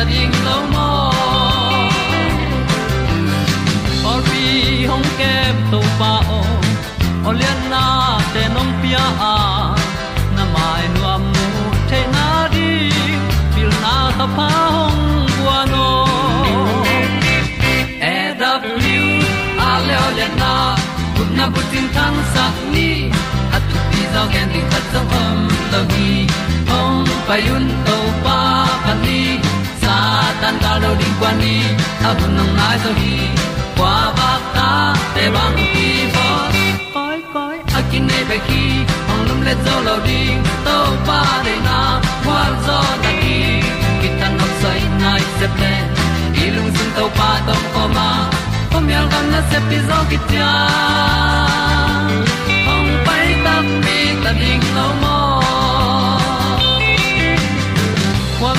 ta ding lo mo or bi hong kem to pa o olian na te nong pia a na mai nu am nu te na di pil na ta pa hong bua no e da blue a le olian na kun na bu tin tan sa ni. At tu pi zo gen di khat zo om lo gi hong pa yun to tan ga lo đi. Kwan ni a bu nang mai ba ta để băng đi bo koi koi a kin nei pe ki lum le zo lo ding pa na, qua zo ta đi. Ki tan nok sai nai se ple lung sun to pa tom ko ma. Pom yal gam na se pi zo ki tia ta mi ta ding lo mo kwam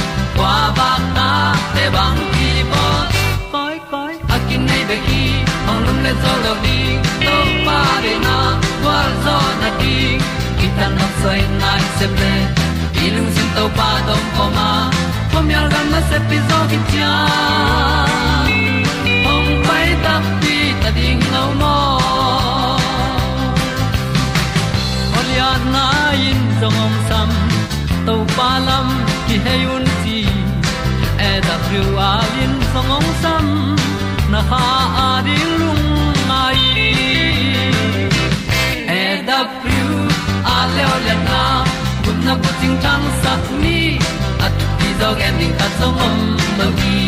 kwa ba ta te bang ki bo koi koi a kin nei be ki ong lum le zo lo di to pa de na kwa zo na di ki ta na sai nai se ple i lung sin to pa tom ko ma. Pom yal gam na se pi zo ki tia ong pai ta pi ta ding lo mo Olia na in zong om sam to pa lam ki hay un ti e da thru a lin song ong sam na ha a di lung mai e da thru a le o le na kun na ko ting tang sat ni at ti dog ending ta song om no gi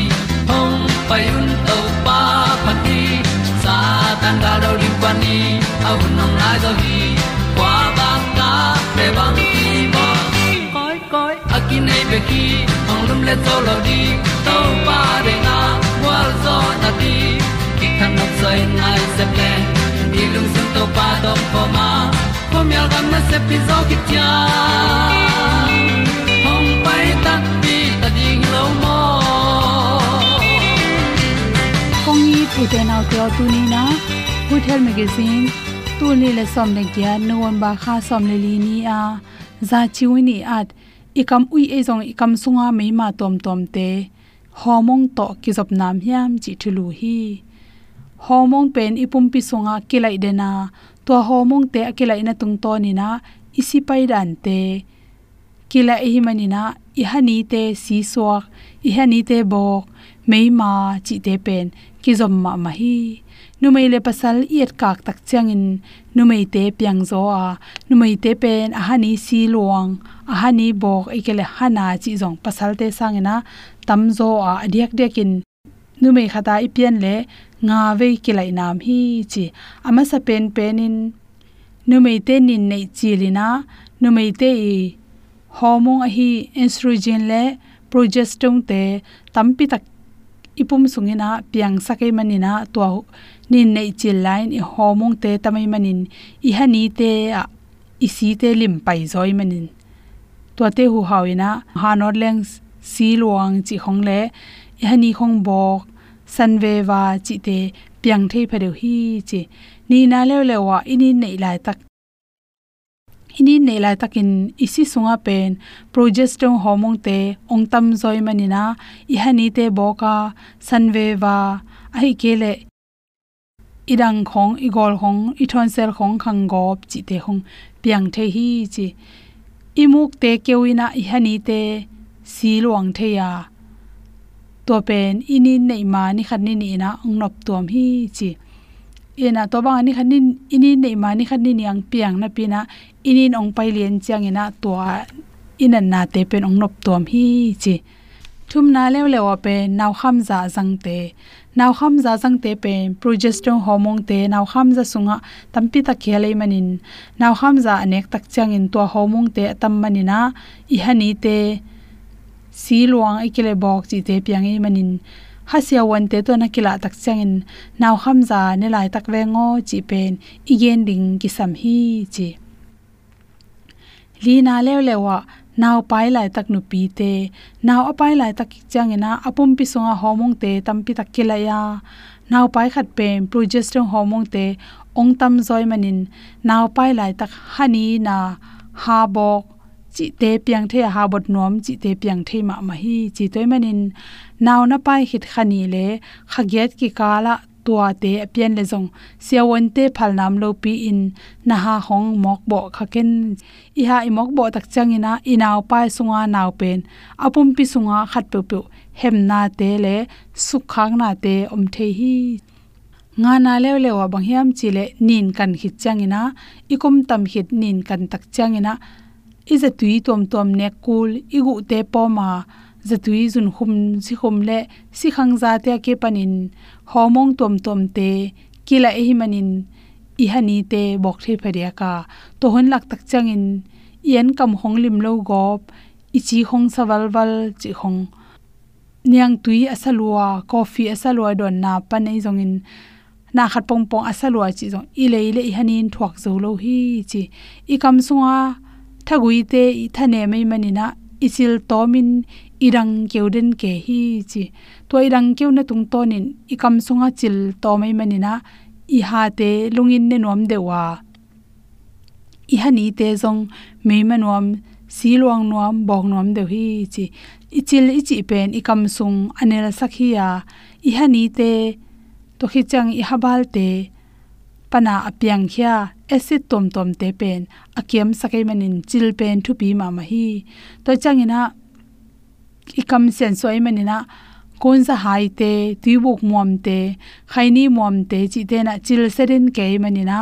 hong pai un to pa pa ti sa tan ga do ri pa ni au nong lai do gi nei pe ki ong lum le to lo di to pa de na wa zo na di ki kan nok sai nai se ple ni lung sun to pa do po ma. Po mi al gam na se pi zo ki tia hong pai ta pi ta ding lo mo kong ni pu de na ko tu ni na good health magazine tu ni le som ne kya nuwan ba kha som le li ni a za chi wi ni at ikam ui e jong ikam sunga me ma tom tom te. Homong to ki jop nam hiam chi thulu hi. Homong pen ipum pi sunga kilai dena to homong te akilai na tung to ni na, isi pai dan te. Kila hi manina ihani te si suak hani te bok meima chi te pen ki zom ma ma hi numei le pasal iet kak tak changin numei te piang zo a. Numei te pen a hani si luang. A hani bok ikele hana chi zong. Pasal te sangena tam zo a adiak dekin numei khata ipian le nga ve kilai nam hi chi. Ama sa pen penin. Numei te nin nei chi lina numei te i hormone a hi estrogen le progesterone te tampi tak ipum sungina piang sakai manina to nin nei chil line i homong te tamai manin i hani te, a, isi te lim pai zoi manin to te hu hawina, hanor leng, si luang, chi khong le. I hani khong bok, san ve wa chi te piang thei phare hi, chi. Ni na le le wa ini nei lai tak ini nei lai takin isi sunga pen progesterone hormone te ongtam zoi manina ihani te boka san wa ai kele idang khong, igol khong, ithon sel khong khang gop chi te khong, piang the hi chi. Imuk te kewina ihani te si luang the ya. To pen ini nei ma ni khan ni na ong nop hi chi ena to bang ani khan ni ini nei ma ni khan ni niang piang na pina inin ong pai lien chang ina to inan na te pen ong nop tom hi chi. Thum na le le pe naw kham za jang te. Naw kham za jang te pe, progesterone hormone te naw kham za sunga tampi ta khele manin. Naw kham za anek tak chang in to hormone te tam manina i hani te, si luang ikile bok chi te piang i manin ha sia wan te to na kila tak chang in naw kham za ne lai tak ve ngo chi pen. Igen ding ki sam hi chi. Li na lew lewa naw pai lai tak nu pi te. Naw apai lai tak changena apum pi songa homong te tampi tak kila ya. Naw pai khat pe progesterone hormone te ong tam zoi manin. Naw pai lai tak hani na, ha bok chi te piang the ha bot nom chi te piang the ma ma hi chi toy manin naw na pai hit khani le khaget ki kala tua te apian le zong siawon te phal nam lo pi in na ha hong mok bo khaken i ha i mok bo tak chang changina inaw pai sunga naw pen apum pi sunga khat pe pe hem na te le sukhang na te om the hi nga na lew lew wa bang hiam chi le nin kan hit changina ikum tam hit nin kan tak changina i za tui tom tom ne kul, i gu te po ma. Tui zun khum si khum le si khang za te ke panin. Homong tom tom te kila e hi manin. I hani te, bok the pharia ka. To hon lak tak changin yen kam hong lim lo gop. I chi hong sawal wal chi hong. Niang tui asalua coffee asalua don na panei zongin na khat pong pong asalua chi zong. I le le i hanin thuak zo lo hi, chi. I kam sunga thagui te i thane mai manina isil tomin irang keuden ke hi chi to irang keu na tung tonin, ikam sunga chil to mai manina i ha te lungin ne nom dewa. I hani te zong me manuam silwang nuam bong nuam de hi chi ichil ichi pen ikam sung anel sakhiya i hani te to khichang i habal te pana apiang khia, acid tom tom te pen akiam sakai manin chil pen thu pi ma ma hi. To changina ikam sen soi manina kon sa hai te tuibuk muam te khaini muam te, chi te na chil serin ke manina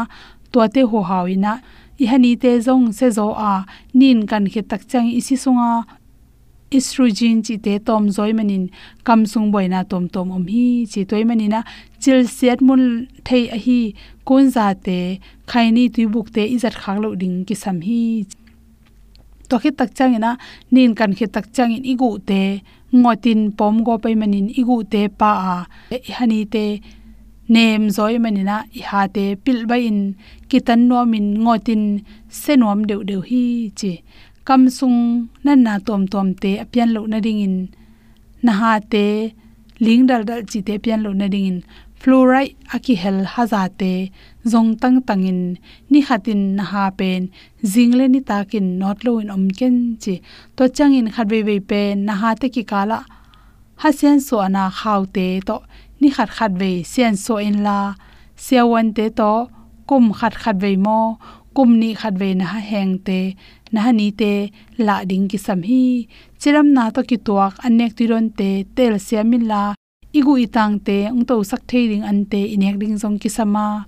to te ho hawina i hani te zong se zo a, nin kan khe tak chang isi sunga estrogen chi te tom zoi manin, kam sung boina tom tom om hi. Chi toy manina chil set mun thei a hi kun za te khaini tuibuk te izat khak lo ding ki sam hi. To khit tak chang ina nin kan khit tak chang in igu te, ngotin pom go pe manin, igu te pa a. E hani te, nem zoi manina i ha te pil ba in, kitan no min ngotin senom deu deu hi chi. Kam sung nan na tom tom te, apian lo na ding in. Na ha te, ling dal dal chi te pian lo na ding in fluoride aki hel hazate, zong tang tangin ni khatin na ha pen jingle ni takin not lo in omken chi, to changin khatbe be pen na ha te ki kala, ha sian so ana khaute to ni khat khat ve sian so in la siawan te to, kum khat khat ve mo, kum ni khat ve na ha heng te na ni te, la ding ki sam hi, chiram na to ki tuak, anek tiron te, tel siamin la igu itang te ung to sak thei ding an te, inek ding zong ki sama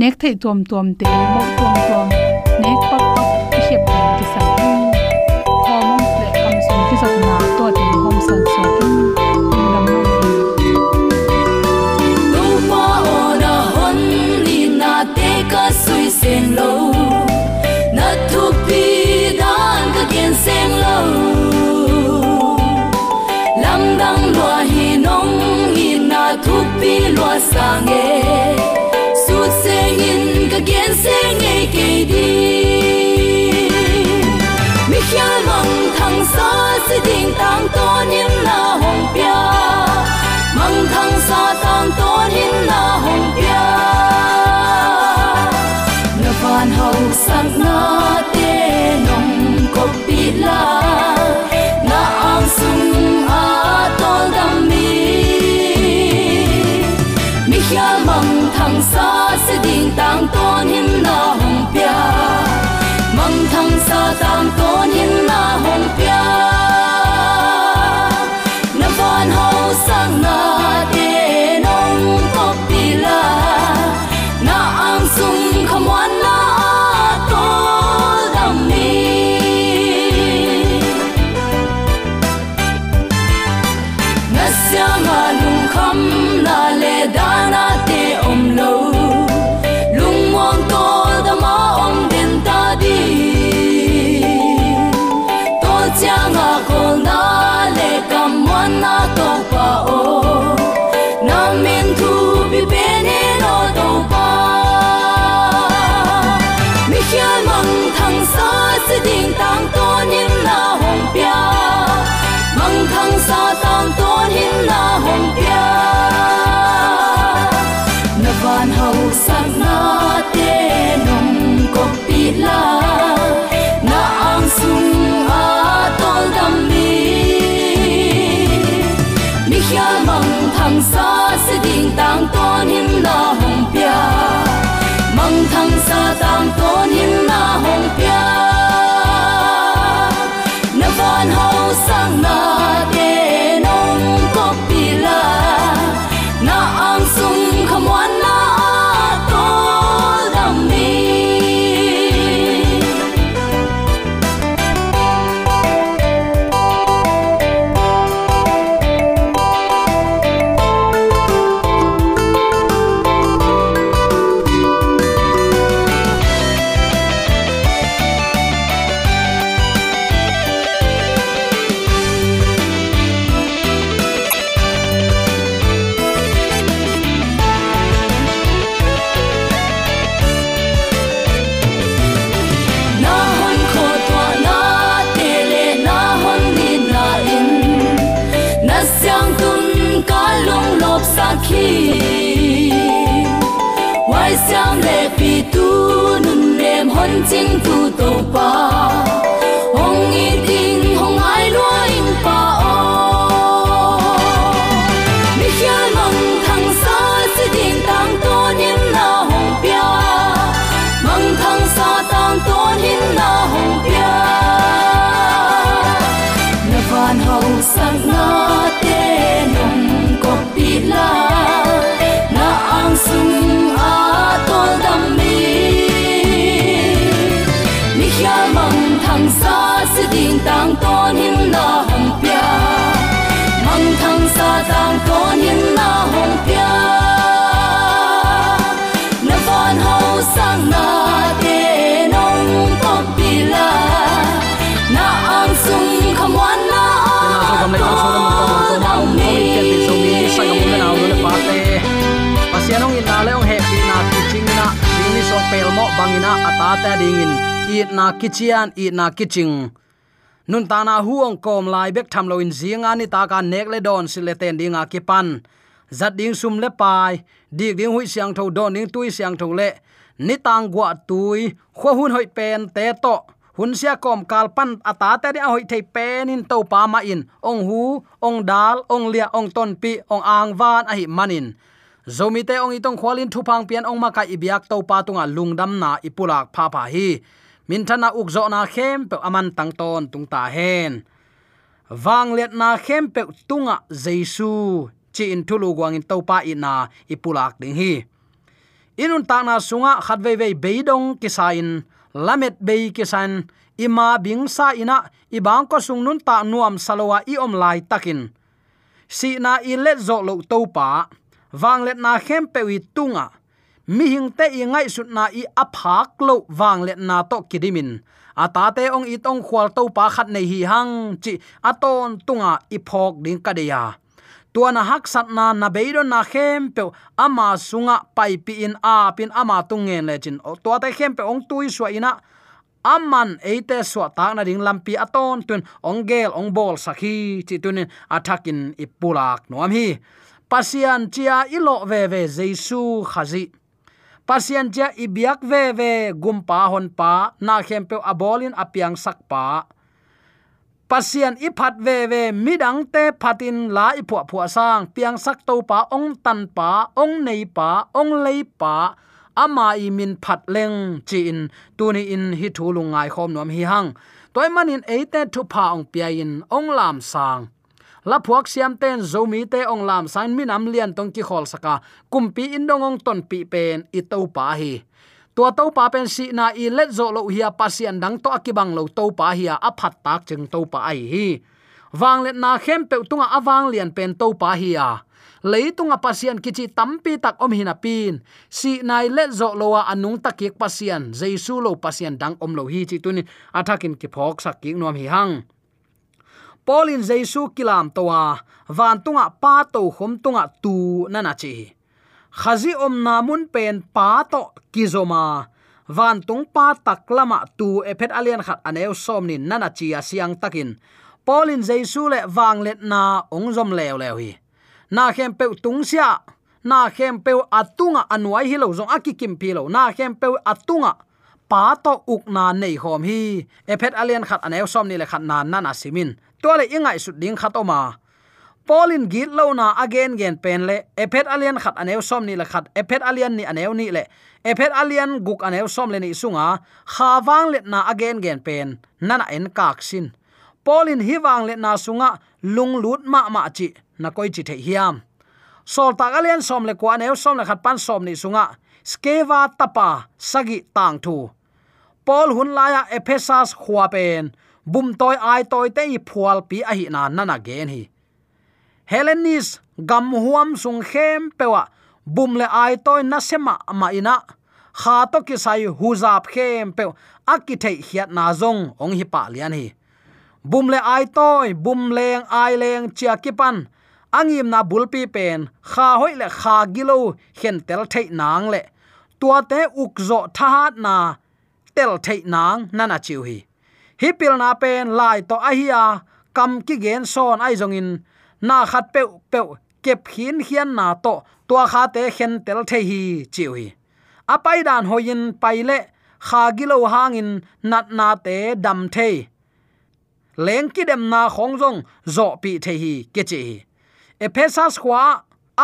nek thei tuam tuam te mo tuam tuam, nek pak pak ki hep ki sa ki sam hormone le kam sum ki sa na to te hom san so ki lo sang su sen in ka gen sen e ke di mi khia mong thang sa si ding tang ton him na hong pia mang thang sa tang ton him na hong pia na van hau sak na te nong ko pi la thang sa sẽ đình tang tôn him na hong pia. Mong thang sa tang tôn him sang san van hau na te nong ko pi la na ang sung a tol dam mi. Mi hya mang thang sa si ding tang to nim na ta ding in i na kichian i na kiching nun ta na huong kom lai bek tham lo in zinga ni ta ka nek le don sil le ten dinga ki pan. Zat ding sum le pai, dik ding hui siang tho, don ding tui siang tho le. Ni tang gwa tui kho hun hoi pen te to. Hun sia kom kal pan ata ta de hoi thei pen in to pa ma in. Ong hu, ong dal, ong lia, ong ton pi, ong ang van a hi manin zomi te ong itong khwalin thupang pian ong ma ka ibyak to pa tunga lungdam na ipulak pha pha hi. Min thana uk na khem pe aman tang tungta tung ta hen. Wang let na khem pe tunga jesu chi in thulu gwang in to pa ina ipulak ding hi. Inun ta na sunga khatwei wei beidong kisain lamet bei kisan ima bing sa ina ibang ko sung nun ta nuam salowa i om lai takin. Si na i let zo lo to pa wanglet na khem pe wi tunga. Mi hing te i ngai sut na i aphak lo wanglet na to kidimin. Ata te ong itong khwal to pa khat nei hi hang chi aton tunga i phok ding kadeya tuana hak sat na na beiro na khem pe ama sunga pai pi in a pin ama tungen le chin. To ta khem pe ong tui swa ina. Aman eite swa ta na ding lampi aton tun ongel ong bol sakhi chi tunin athakin ipulak nuam hi pasian chia ilo ve ve jesu khazi. Pasian chia ibiak ve ve gumpa hon pa, na khem pe abolin apiang sak pa. Pasian iphat ve ve midang te phatin la ipua phua sang, piang sak to pa, ong tan pa, ong nei pa, ong lei pa. Ama i min phat leng chi in tuni in hi thu lu ngai khom nom hi hang. Toy manin eite thu pa ong pia in, ong lam sang la phuak siam ten zomi te ong lam san min am lian tong ki khol saka. Kumpi indongong ton pi pen i to pa hi. Tua to pa pen si na i let zo lo hia pasian dang to akibang lo to pa hi a phat tak cheng to pa ai hi. Wang let na khem pe tunga awang lian pen to pa tung leitunga pasian kichi tampi tak om hina pin. Si nai let zo lowa anung takik pasian jaisu lo pasian dang om lo hi chi tunin athakin ki phok sak ki nom hi hang polin jaisu kilam towa, van tunga pa to khom tunga tu nana chi. Khazi om namun pen pa to kizoma van tung pa taklama tu ephet alian khat aneu somni nana chi asiang takin. Polin jaisu le wanglet na ong zom lew lew hi. Na khem pe tung sia, na khem pe atunga anwai hi lo zong akikim pi lo. Na khem pe atunga pa to ukna nei hom hi. Ephet alian khat aneu som ni le khat na nana simin to le ingai su ding khat oma polin git lo na again gen pen le, ephet alien khat aneu som ni la khat, ephet alien ni aneu ni le, ephet alien guk aneu som le ni sunga khawang le na again gen pen, nana en kak sin. Polin hiwang le na sunga, lung lut ma ma chi, na koi chi the hiam. Sol tak alien som le ko aneu som le khat pan som ni sunga, skeva tapa, sagi tang thu. Pol hun laya ephesas khuapen pen bum toy ai toy te i phual pi a hi na nana gen hi. Helenis gam huam sung khem pewa, bum le ai toy na sema ma ina. Kha to ki sai hu zap khem pe aki thei hiat na zong, ong hi pa lian hi. Bum le ai toy, bum leng, ai leng, chia ki pan. Angim na bulpi pen, kha hoi le kha gilo hen tel thei nang le. Tua te ukzo thahat na, tel thei nang nana chiu hi hi pil na pen lai to ahia kam ki gen son ai jong in. Na khat pe pe kep hin hian na to. Tua kha te khen tel the hi, chiu hi. Apai dan hoin paile kha gilo hangin nat na te dam the leng ki dem na khong jong zo pi the hi, ke chi ephesas khwa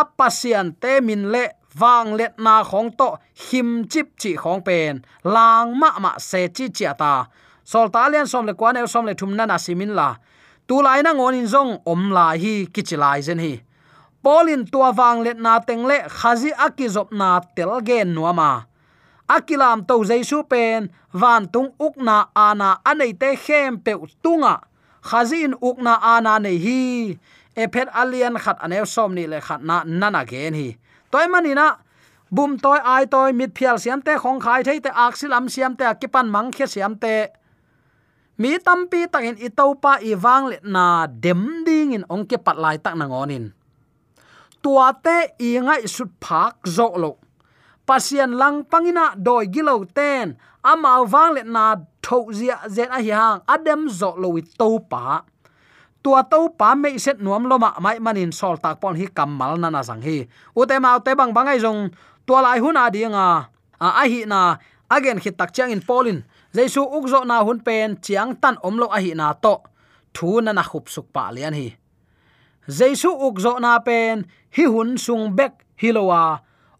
apasian te min le. Wang let na khong to, him chip chi khong pen. Lang ma ma se chi chi ta sol ta lian som le kwan el som le thum na na simin la. Tu lai na ngon in zong om la hi kichilai zen hi. Polin tua wang let na tengle khazi akizop na tel gen nuama akilam to jaisu pen, van tung ukna ana anei te khem pe tunga. Khazin ukna ana nei hi. Ephet alien khat anew som ni le khat na nana gen hi. Toy manina bum toy, ai toy, mit phial siam te, khong khai thei te aksilam siam te akipan mang khe siam te mi tampi takin itopa iwang le na dem ding in ongke patlai tak na ngonin tua te i sut phak zo lo. Pasian lang pangina doi gilo ten, ama wang le na tho zia zen a hiang adem zo lo wi pa. Tua to pa me set nuam loma mai manin sol tak pon hi kamal na na sang hi. U te ma te bang bangai jong tua lai hun a dinga a a hi na again khit tak chang in polin jaisu ukzo na hun pen chiang tan omlo a hi na to. Thu na na khup suk pa lian hi. Jaisu ukzo na pen, hi hun sung bek hilowa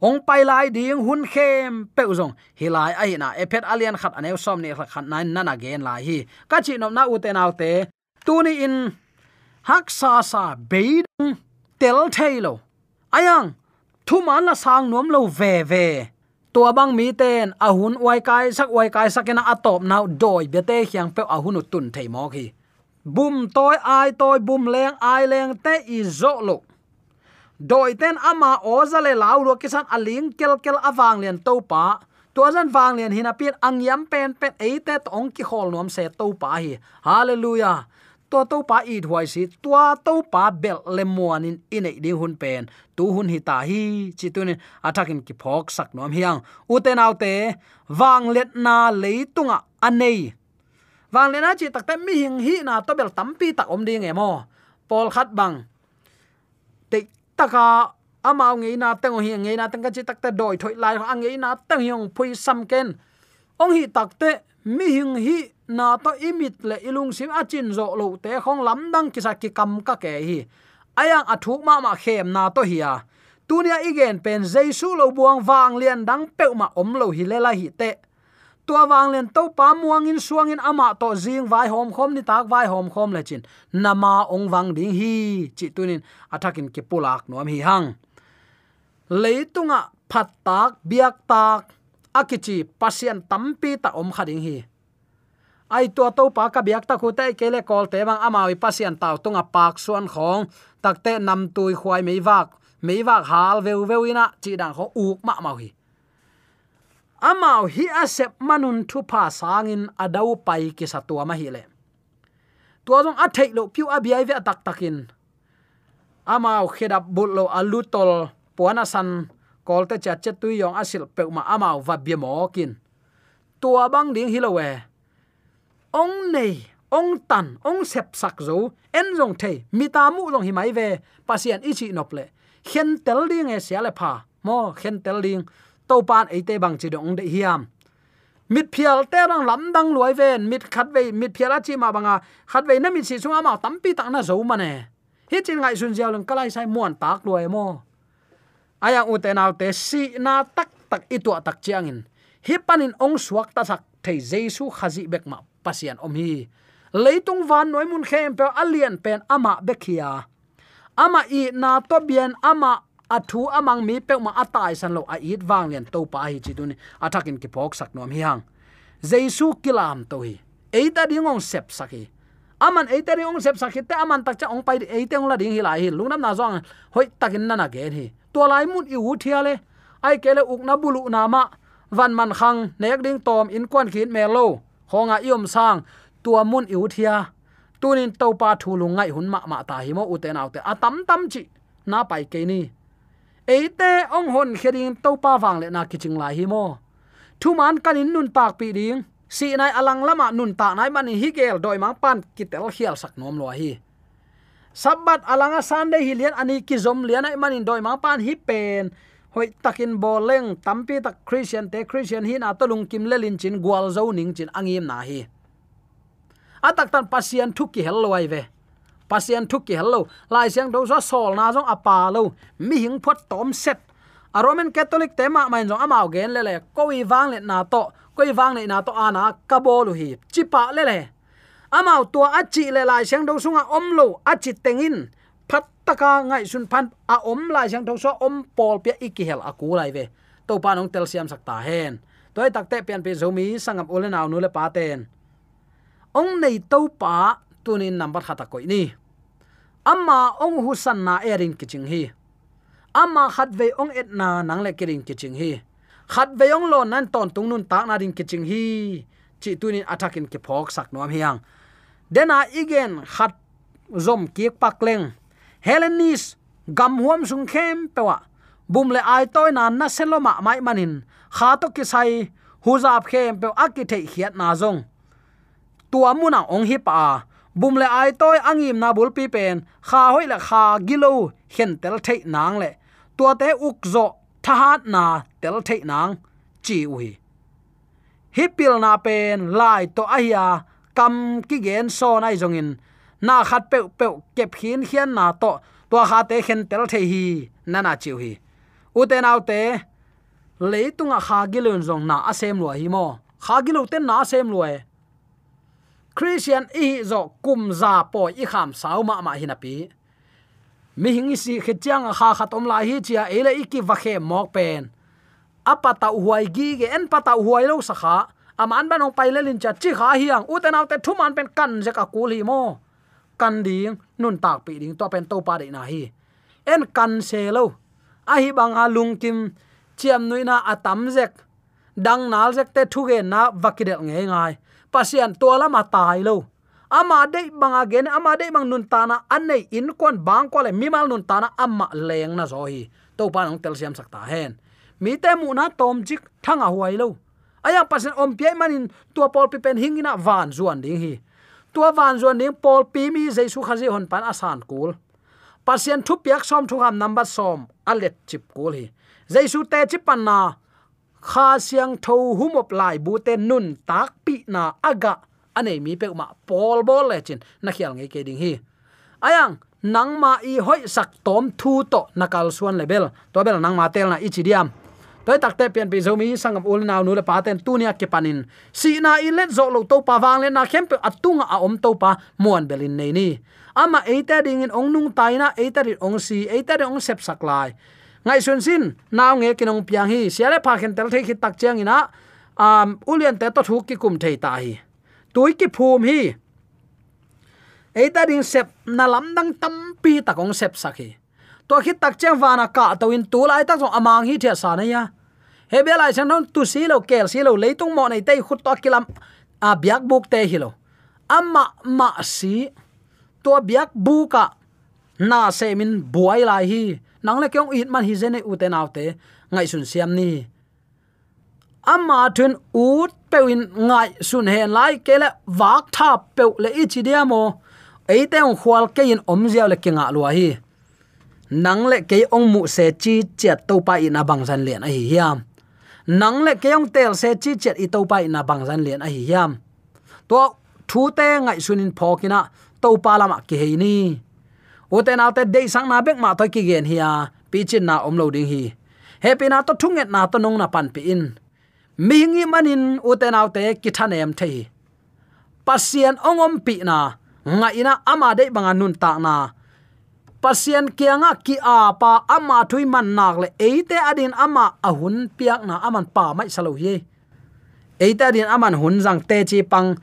ong pai lai ding hun khem pe uzong hilai ai na epet alian khat anew som ni khat nine nana gen lai hi. Ka chi nom na u te nau te, tu ni in hak sa sa beidung tel thailo ayang, thu man la sang nom lo ve ve tua bang mi ten ahun wai kai sak wai kai sakena atop nau doi bete hiang pe ahun tun thei mo khi. Bum toy ai toy bum leng, ai leng te i zo lo doi ten ama ozale lau ro kisan aling kel kel awang lian to pa. Tua zan wang lian hina pin angyam pen pen eite tong ki hol nom se to pa hi. Hallelujah to to pa i huai si tua to pa bel lemuan in in ei ding hun pen tu hun hi ta hi chi tunin atakin ki phok sak nom hiang. Uten te wang let na leitunga anei. Wang le na chi takte mi hing hi na to bel tampi tak om ding emo pol khat bang te taka amao ngei na teng hi ngei na teng ka chi takte doi thoi lai ang ngei na teng yong phui sam ken ong hi takte mi hing hi na to imit le ilung sim achin zo lo te khong lam dang ki sa ki kam ka ke hi. Ayang athuk ma ma khem na to hiya tunia igen pen jesu lo buang wang lian dang pe ma om lo hi lela hi te. Tua wang len to pa muang in suang in ama to jing vai hom khom ni tak vai hom khom le chin. Nama ong wang ding hi, chi tunin athakin ke pulak nom hi hang. Leitunga phat tak, biak tak akichi pasien tampi ta om khading hi ai to to pa ka biak ta khu te kele kol te bang amawi pasien taw tunga pak suan khong. Takte nam tui khwai mei wak mei wak hal veu veu ina chi dang kho uk ma mau hi. Amao hi asep manun thu pa sangin adau pai ki satua ma hi le. Tua jong a thei lo piu abiai ve tak takin. Amao khedap bul lo alutol puana san. Kolte chat chat tu yong asil pe ma amao va bi mo kin. Tua bang ding hilowe ong nei ong tan ong sep sak zo en jong the mi ta mu long hi mai ve pasien ichi nop le khen tel ding e sia le pha mo khen tel ding to pan e te bang chi dong de hiam mit phial te rang lam dang luai ven mit khat ve mit phiala chi ma banga khat ve na mit si sunga ma tampi tak na zo ma ne hi chin ngai sun jiao lang kalai sai muan tak luai mo aya u te nau te si na tak tak i tu tak chiang in hi panin ong suak ta sak thei jesu khazi bek ma pasian om hi. Leitung van noi mun khem pe alien pen ama bekhia. Ama i na to bian ama athu amang mi pe ma atai san lo a it wang len to pa hi chi dun athakin ki phok sak nom hi hang. Jesu kilam to hi. Eita dingong sep saki aman eita dingong sep saki te aman tak cha ong pai eita ong la ding hi la hi. Lungnam na zong hoi takin na na gen hi to lai mun i u thia le. Ai kele uk na bulu na ma. Van man khang nek ding tom in kwan khin me lo honga iom sang, tua mun i u thia. Tunin to pa thulung ngai hun ma ma ta hi mo uten autte atam tam chi, na pai ke ni. Eite ong hon khering to pa wang le na kiching lai hi mo. Thu man kanin nun tak pi ding. Si nai alang lama nun ta nai man hi gel doi mang pan kitel khial sak nom lo hi. Sabat alanga sunday hi lian ani ki zom lian ai manin doi mang pan hi pen hoi takin boleng tampi tak christian te, christian hi na to lung kim lelin chin gwal zo ning chin angim na hi. Atak tan pasian thuki helwai ve. Pasien thuk ki hello lai siang do so sol na jong apa lo. Mi hing phot tom set. A roman catholic tema main jong amao gen le le. Ko wi wang le na to. Ko wi wang le na to ana ka bo lu hi. Chi pa le le. Amao tua achi le lai siang do sunga om lo. Achi tengin phat taka ngai sun phan a om lai sang đâu so om pol pia ikihel aku lai ve to pa nong tel siam sakta hen toy takte pian pe zomi sangam ole naw nu le pa ten ong nei to pa tunin number khata koi ni amma ong husan na erin kiching hi amma khat ve ong et na nang le kirin kiching hi khat ve ong lo nan ton tung nun ta na rin kiching hi chi tunin attacking ki phok sak nom hiang dena igen khat zom kiek pak leng helenis gam huam sung khem pewa bum le ai toy na na seloma mai manin. Kha to ki sai huzap khem pe akithe hiat na zong. Tua muna ong hi pa. Bum le ai toy angim na bul pi pen. Kha hoi la kha gilo hen tel thei nang le. Tua te uk zo thahat na tel thei nang, chi ui. Hi pil na pen lai to ahia kam ki gen so nai in na khat pe pe kẹp khin khian na to, tua kha te khen tel thei hi, na na chiu hi. U te nau te, leitunga kha gilun zong na asem lo hi mo. Kha gilu ten na asem lo e christian i zo kum za po i kham sau ma ma hinapi mi hing si khetiang kha khatom la hi chia ele iki va khe mok pen. Apa ta huai gi ge en pata huai lo sakha aman ban ong paile lin cha chi kha hiang. U tenaw te thu pen kan je ka kul hi mo kan ding, nun tak pi ding to pen to pa de na hi. En kan se lo. A hi bang a lung kim, chiam nuina atam zek. Dang nal zek te thu ge na vakidel nge ngai. Pasian to lama tai lo. Ama de banga gen ama de bang nun tana anei in kon bang ko le mimal nun tana amma leng na zo hi. To pa nong tel siam sakta hen. Mi te mu na tom jik thanga huai lo. Aya pasen om pe manin, tua pol pi pen hingina van zuan ding hi tua van zuan ning pol pi mi jaisu khazi hon pan asan kul. Pasien thu piak som thu ham number som alet chip kul hi. Jaisu te chip pan na kha siang tho humop lai bu te nun tak pi na aga. Anei mi pe ma pol bol le chin na khial nge ke ding hi. Ayang, nang ma i hoi sak tom thu to nakal suan level to bel nang ma tel na ichidiam toy takte pian pi zomi sangam ul naw nu le paten tunia ke panin. Si na i let zo lo to pa wang le na khem pe atunga a om to pa muan belin nei ni. Ama eita ding in ong nung taina eita ri ong si eita ri ong sep saklai ngai sun sin naw nge kinong piang hi siale pha khen tel thei ki tak chiang ina um ulian te to thu ki kum thei ta hi. Tui ki phum hi. Eita ding sep na lam dang tam pi takong sep sakhi to khi tak chang wana ka to in tu lai tak jong amang hi thia sa na ya he be lai chang non tu si lo kel si lo leitung mo nei tei khut to kilam a biak buk te hi lo amma ma si to biak bu ka na se min buai lai hi nang le kyong it man hi zene u te naw te ngai sun siam ni amma thun ut pewin ngai sun hen lai kele wak tha pe le ichi dia mo ei te ong khwal ke in om zia le kinga lua hi nang le ke ong mu se chi chet to pa in abang zan len a hi hiam. Nang le ke ong tel se chi chet i to pa in abang zan len a hi hiam. To thu te ngai sunin phokina to pa lama ke he ni. O te na te dei sang na bek ma to ki gen hiya pi chin na om lo ding hi. Happy na to thunget na to nong na pan pi in. Mi ngi manin u te na te ki than em thei pasien ongom pi na ngai na ama dei banga nun ta na pasien kianga ki a pa ama thui man nak le. Eite adin ama ahun piak na aman pa mai salo hi eite adin aman hun jang te chi pang.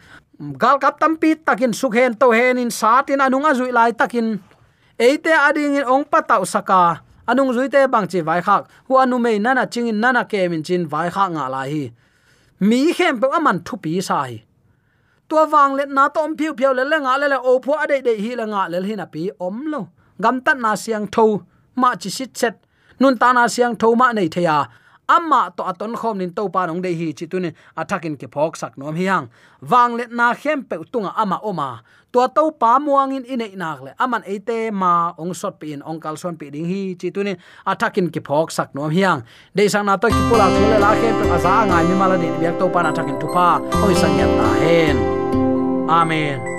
Gal kap tampi takin sukhen to hen in satin anunga zui lai takin. Eite ading in ong patau saka. Anung zui te bang chi vai khak. Hu anu mei nana chingin nana ke min chin vai khak nga lai hi. Mi khem pe aman thu pi sai tua wang let na tom phiu phiu le le nga le le o phu ade de hi le nga le hi na pi om lo gam tat na siang tho, ma chi sit set. Nun ta na siang tho ma nei theya amma to aton khom nin to pa nong dei hi chi tunin athakin ke phok sak nom hi hang. Wang let na khem pe tunga ama oma. To to pa muang in inei nak le. Aman ate ma, ong sot pe in, ong kal son pi ding hi chi tunin athakin ke phok sak nom hi hang. Dei sang na to ki pula thule la khem pe aza ngai mi mala din biak to pa na thakin tu pa. Oi sang ya ta hen. Amen.